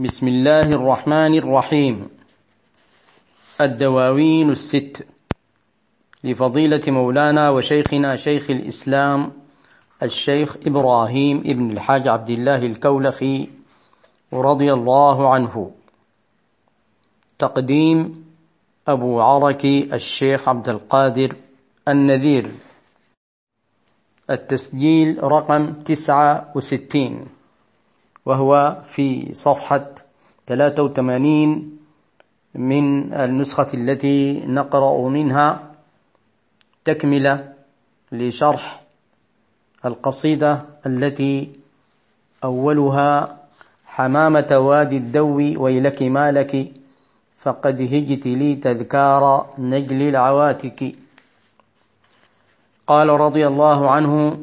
بسم الله الرحمن الرحيم. الدواوين الست. لفضيلة مولانا وشيخنا شيخ الإسلام الشيخ إبراهيم ابن الحاج عبد الله الكولخي رضي الله عنه. تقديم أبو عركي الشيخ عبد القادر النذير. التسجيل رقم تسعة وستين. وهو في صفحة 83 من النسخة التي نقرأ منها تكملة لشرح القصيدة التي أولها حمامة وادي الدو ويلك مالك فقد هجت لي تذكار نجل العواتك. قال رضي الله عنه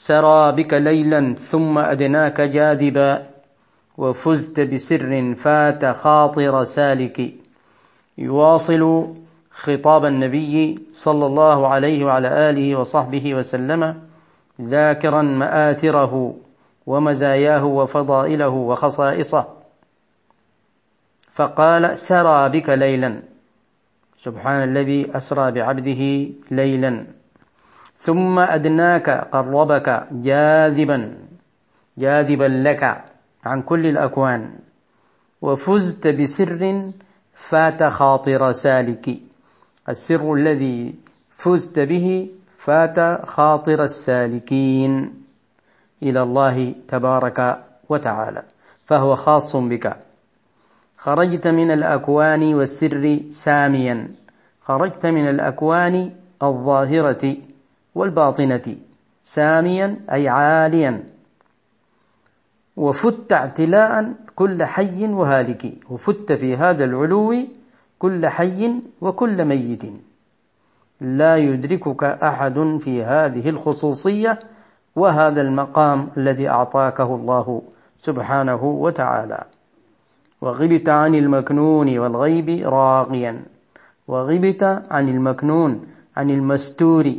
سرى بك ليلا ثم أدناك جاذبا وفزت بسر فات خاطر سالك. يواصل خطاب النبي صلى الله عليه وعلى آله وصحبه وسلم ذاكرا مآثره ومزاياه وفضائله وخصائصه. فقال سرى بك ليلا. سبحان الذي أسرى بعبده ليلا. ثم أدناك قربك جاذبا جاذبا لك عن كل الأكوان. وفزت بسر فات خاطر سالك. السر الذي فزت به فات خاطر السالكين. إلى الله تبارك وتعالى. فهو خاص بك. خرجت من الأكوان والسر ساميا. خرجت من الأكوان الظاهرة. والباطنة ساميا أي عاليا. وفت اعتلاء كل حي وهالك. وفت في هذا العلو كل حي وكل ميت. لا يدركك أحد في هذه الخصوصية وهذا المقام الذي أعطاكه الله سبحانه وتعالى. وغبت عن المكنون والغيب راقيا وغبت عن المكنون عن المستور.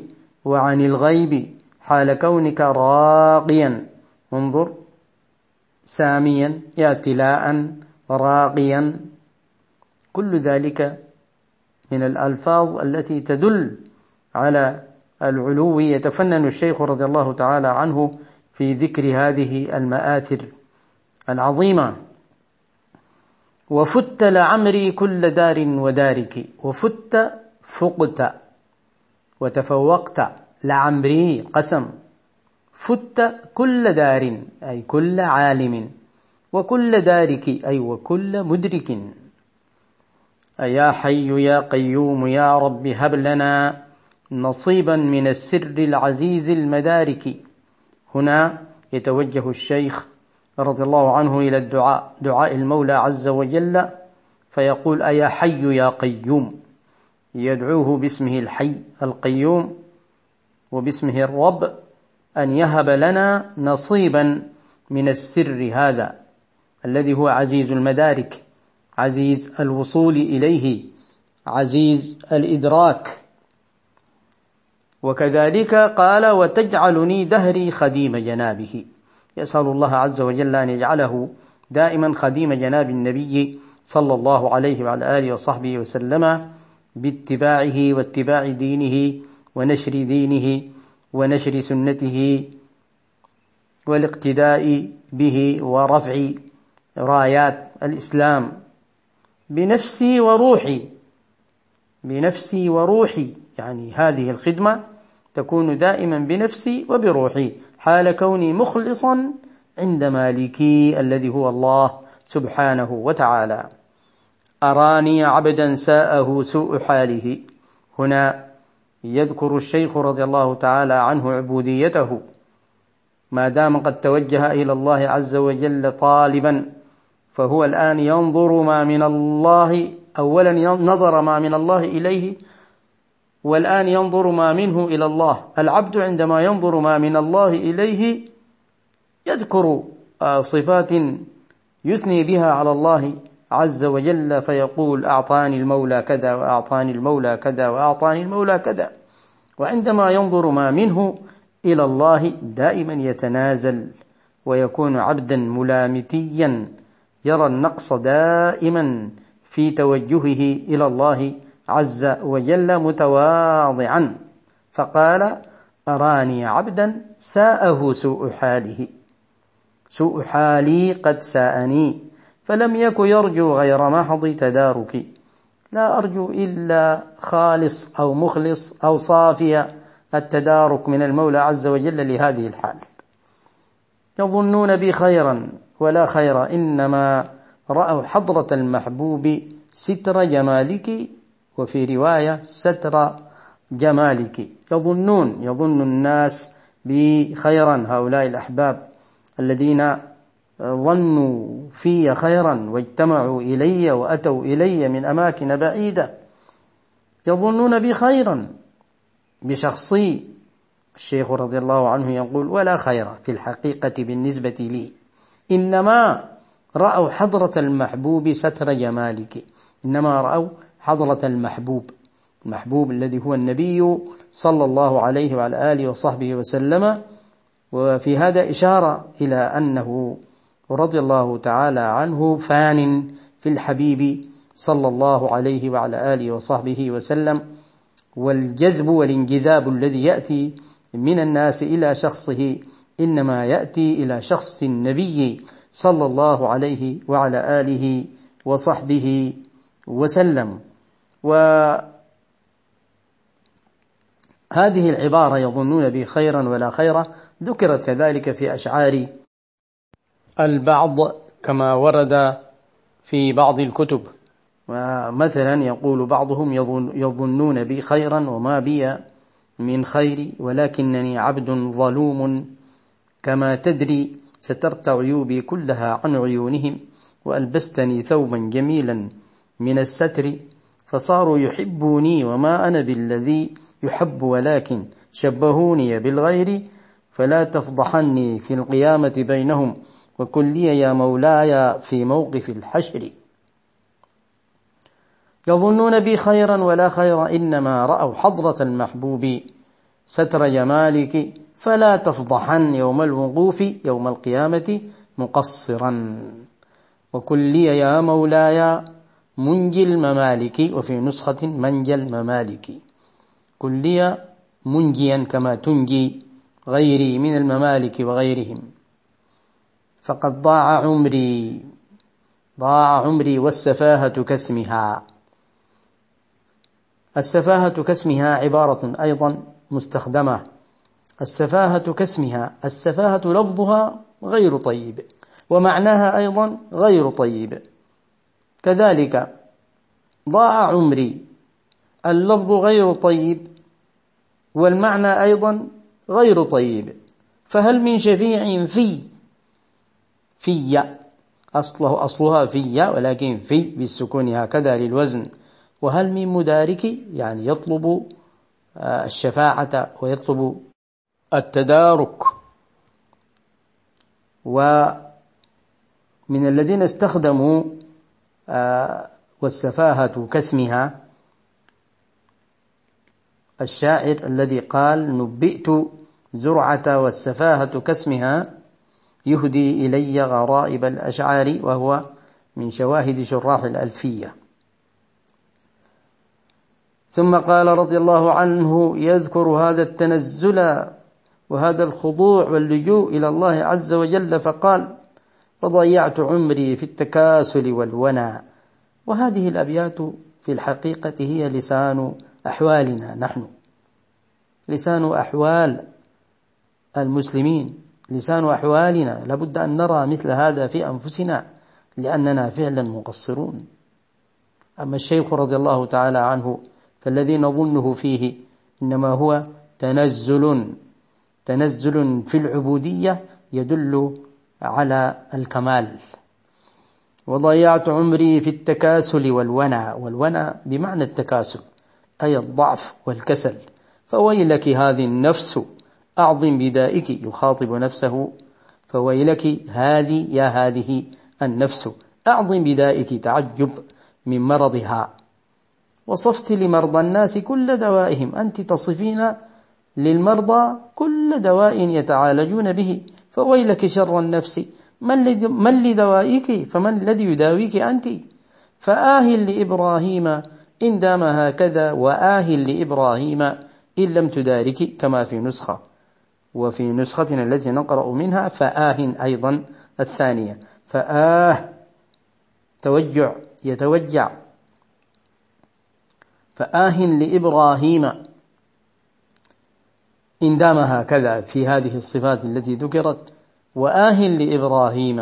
وعن الغيب حال كونك راقيا. انظر. ساميا. اعتلاء. راقيا. كل ذلك من الألفاظ التي تدل على العلو يتفنن الشيخ رضي الله تعالى عنه في ذكر هذه المآثر العظيمة. وفت لعمري كل دار ودارك. وفت فقت. وتفوقت لعمري قسم. فت كل دار أي كل عالم. وكل دارك أي وكل مدرك. أيا حي يا قيوم يا رب هب لنا نصيبا من السر العزيز المدارك. هنا يتوجه الشيخ رضي الله عنه إلى الدعاء دعاء المولى عز وجل فيقول أيا حي يا قيوم. يدعوه باسمه الحي القيوم وباسمه الرب أن يهب لنا نصيبا من السر هذا الذي هو عزيز المدارك عزيز الوصول إليه عزيز الإدراك. وكذلك قال وتجعلني دهري خديم جنابه. يسأل الله عز وجل أن يجعله دائما خديم جناب النبي صلى الله عليه وعلى آله وصحبه وسلم. باتباعه واتباع دينه ونشر دينه ونشر سنته والاقتداء به ورفع رايات الإسلام. بنفسي وروحي بنفسي وروحي يعني هذه الخدمة تكون دائما بنفسي وبروحي. حال كوني مخلصا عند مالكي الذي هو الله سبحانه وتعالى. أراني عبدا ساءه سوء حاله. هنا يذكر الشيخ رضي الله تعالى عنه عبوديته. ما دام قد توجه إلى الله عز وجل طالبا فهو الآن ينظر ما من الله أولا نظر ما من الله إليه والآن ينظر ما منه إلى الله. العبد عندما ينظر ما من الله إليه يذكر صفات يثني بها على الله. عز وجل فيقول أعطاني المولى كذا وأعطاني المولى كذا وأعطاني المولى كذا. وعندما ينظر ما منه إلى الله دائما يتنازل ويكون عبدا ملامتيا يرى النقص دائما في توجهه إلى الله عز وجل متواضعا. فقال أراني عبدا ساءه سوء حاله. سوء حالي قد ساءني. فلم يك يرجو غير محض تدارك. لا أرجو إلا خالص أو مخلص أو صافي التدارك من المولى عز وجل لهذه الحال. يظنون بي خيرا ولا خير إنما رأوا حضرة المحبوب ستر جمالك وفي رواية ستر جمالك. يظنون يظن الناس بي خيرا هؤلاء الأحباب الذين ظنوا في خيرا واجتمعوا إلي وأتوا إلي من أماكن بعيدة يظنون بي خيرا بشخصي. الشيخ رضي الله عنه يقول ولا خير في الحقيقة بالنسبة لي. إنما رأوا حضرة المحبوب ستر جمالك. إنما رأوا حضرة المحبوب. المحبوب الذي هو النبي صلى الله عليه وعلى آله وصحبه وسلم. وفي هذا إشارة إلى أنه رضي الله تعالى عنه فان في الحبيب صلى الله عليه وعلى آله وصحبه وسلم والجذب والانجذاب الذي يأتي من الناس إلى شخصه إنما يأتي إلى شخص النبي صلى الله عليه وعلى آله وصحبه وسلم. وهذه العبارة يظنون بي خيرا ولا خيرا ذكرت كذلك في أشعار البعض كما ورد في بعض الكتب. ومثلا يقول بعضهم يظنون بي خيرا وما بي من خير ولكنني عبد ظلوم. كما تدري سترت عيوبي كلها عن عيونهم وألبستني ثوبا جميلا من الستر فصاروا يحبوني وما أنا بالذي يحب ولكن شبهوني بالغير فلا تفضحني في القيامة بينهم. وكن لي يا مولاي في موقف الحشر. يظنون بي خيرا ولا خير إنما رأوا حضرة المحبوب ستر جمالك فلا تفضحن يوم الوقوف يوم القيامة مقصرا. وكن لي يا مولاي منجي الممالك وفي نسخة منجى الممالك. كن لي منجيا كما تنجي غيري من الممالك وغيرهم. فقد ضاع عمري ضاع عمري والسفاهة كاسمها. السفاهة كاسمها عبارة أيضا مستخدمة. السفاهة كاسمها السفاهة لفظها غير طيب ومعناها أيضا غير طيب. كذلك ضاع عمري اللفظ غير طيب والمعنى أيضا غير طيب. فهل من شفيع في في أصله أصلها في ولكن في بالسكون هكذا للوزن. وهل من مدارك؟ يعني يطلب آه، الشفاعة ويطلب التدارك. ومن الذين استخدموا آه، والسفاهة كاسمها الشاعر الذي قال نبئت زرعة والسفاهة كاسمها يهدي إلي غرائب الأشعار وهو من شواهد شراح الألفية. ثم قال رضي الله عنه يذكر هذا التنزل وهذا الخضوع واللجوء إلى الله عز وجل فقال وضيعت عمري في التكاسل والونى وهذه الأبيات في الحقيقة هي لسان أحوالنا نحن لسان أحوال المسلمين. لسان أحوالنا لابد أن نرى مثل هذا في أنفسنا لأننا فعلا مقصرون. أما الشيخ رضي الله تعالى عنه فالذي نظنه فيه إنما هو تنزل تنزل في العبودية يدل على الكمال. وضيعت عمري في التكاسل والونى والونى بمعنى التكاسل أي الضعف والكسل. فويلك هذه النفس أعظم بدائك يخاطب نفسه فويلك هذه يا هذه النفس. أعظم بدائك تعجب من مرضها. وصفت لمرضى الناس كل دوائهم. أنت تصفين للمرضى كل دواء يتعالجون به. فويلك شر النفس. من لدوائك؟ فمن الذي يداويك أنت؟ فآه لإبراهيم إن دام هكذا وآه لإبراهيم إن لم تدارك كما في نسخة. وفي نسختنا التي نقرأ منها فآه أيضا الثانية. فآه توجع يتوجع. فآه لإبراهيم. إن دام هكذا في هذه الصفات التي ذكرت وآه لإبراهيم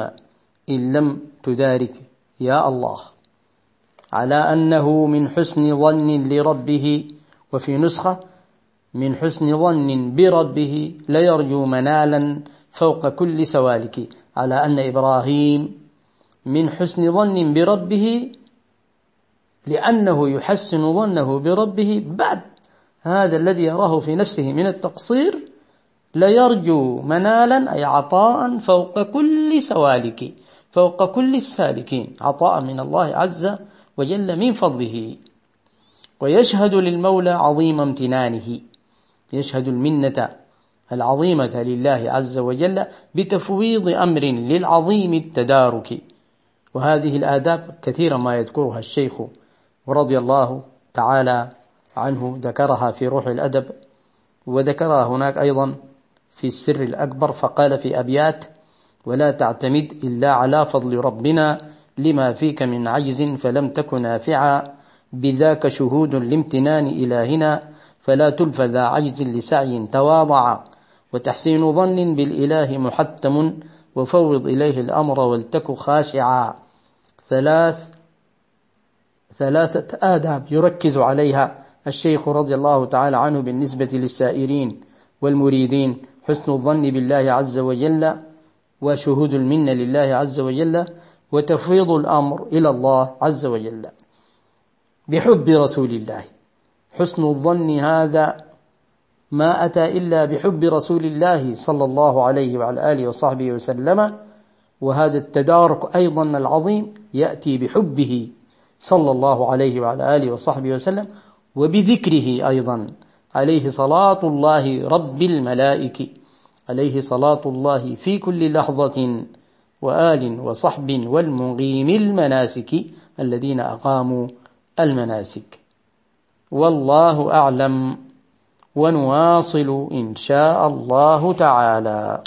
إن لم تدارك يا الله. على أنه من حسن ظن لربه وفي نسخة من حسن ظن بربه ليرجو منالا فوق كل سوالك. على أن إبراهيم من حسن ظن بربه لأنه يحسن ظنه بربه بعد هذا الذي يراه في نفسه من التقصير ليرجو منالا أي عطاء فوق كل سوالك فوق كل السالكين عطاء من الله عز وجل من فضله. ويشهد للمولى عظيم امتنانه. يشهد المنة العظيمة لله عز وجل بتفويض أمر للعظيم التدارك. وهذه الآداب كثيرا ما يذكرها الشيخ رضي الله تعالى عنه ذكرها في روح الأدب وذكرها هناك أيضا في السر الأكبر فقال في أبيات ولا تعتمد إلا على فضل ربنا لما فيك من عجز فلم تك نافعا بذاك شهود لامتنان إلهنا فلا تلف ذا عجز لسعي تواضع وتحسين ظن بالإله محتم وفوض إليه الأمر ولتك خاشعا. ثلاث ثلاثة آداب يركز عليها الشيخ رضي الله تعالى عنه بالنسبة للسائرين والمريدين حسن الظن بالله عز وجل وشهود المنة لله عز وجل وتفويض الأمر إلى الله عز وجل بحب رسول الله. حسن الظن هذا ما أتى إلا بحب رسول الله صلى الله عليه وعلى آله وصحبه وسلم وهذا التدارك أيضا العظيم يأتي بحبه صلى الله عليه وعلى آله وصحبه وسلم وبذكره أيضا عليه صلاة الله رب الملائكة عليه صلاة الله في كل لحظة وآل وصحب والمقيم المناسك الذين أقاموا المناسك. والله أعلم ونواصل إن شاء الله تعالى.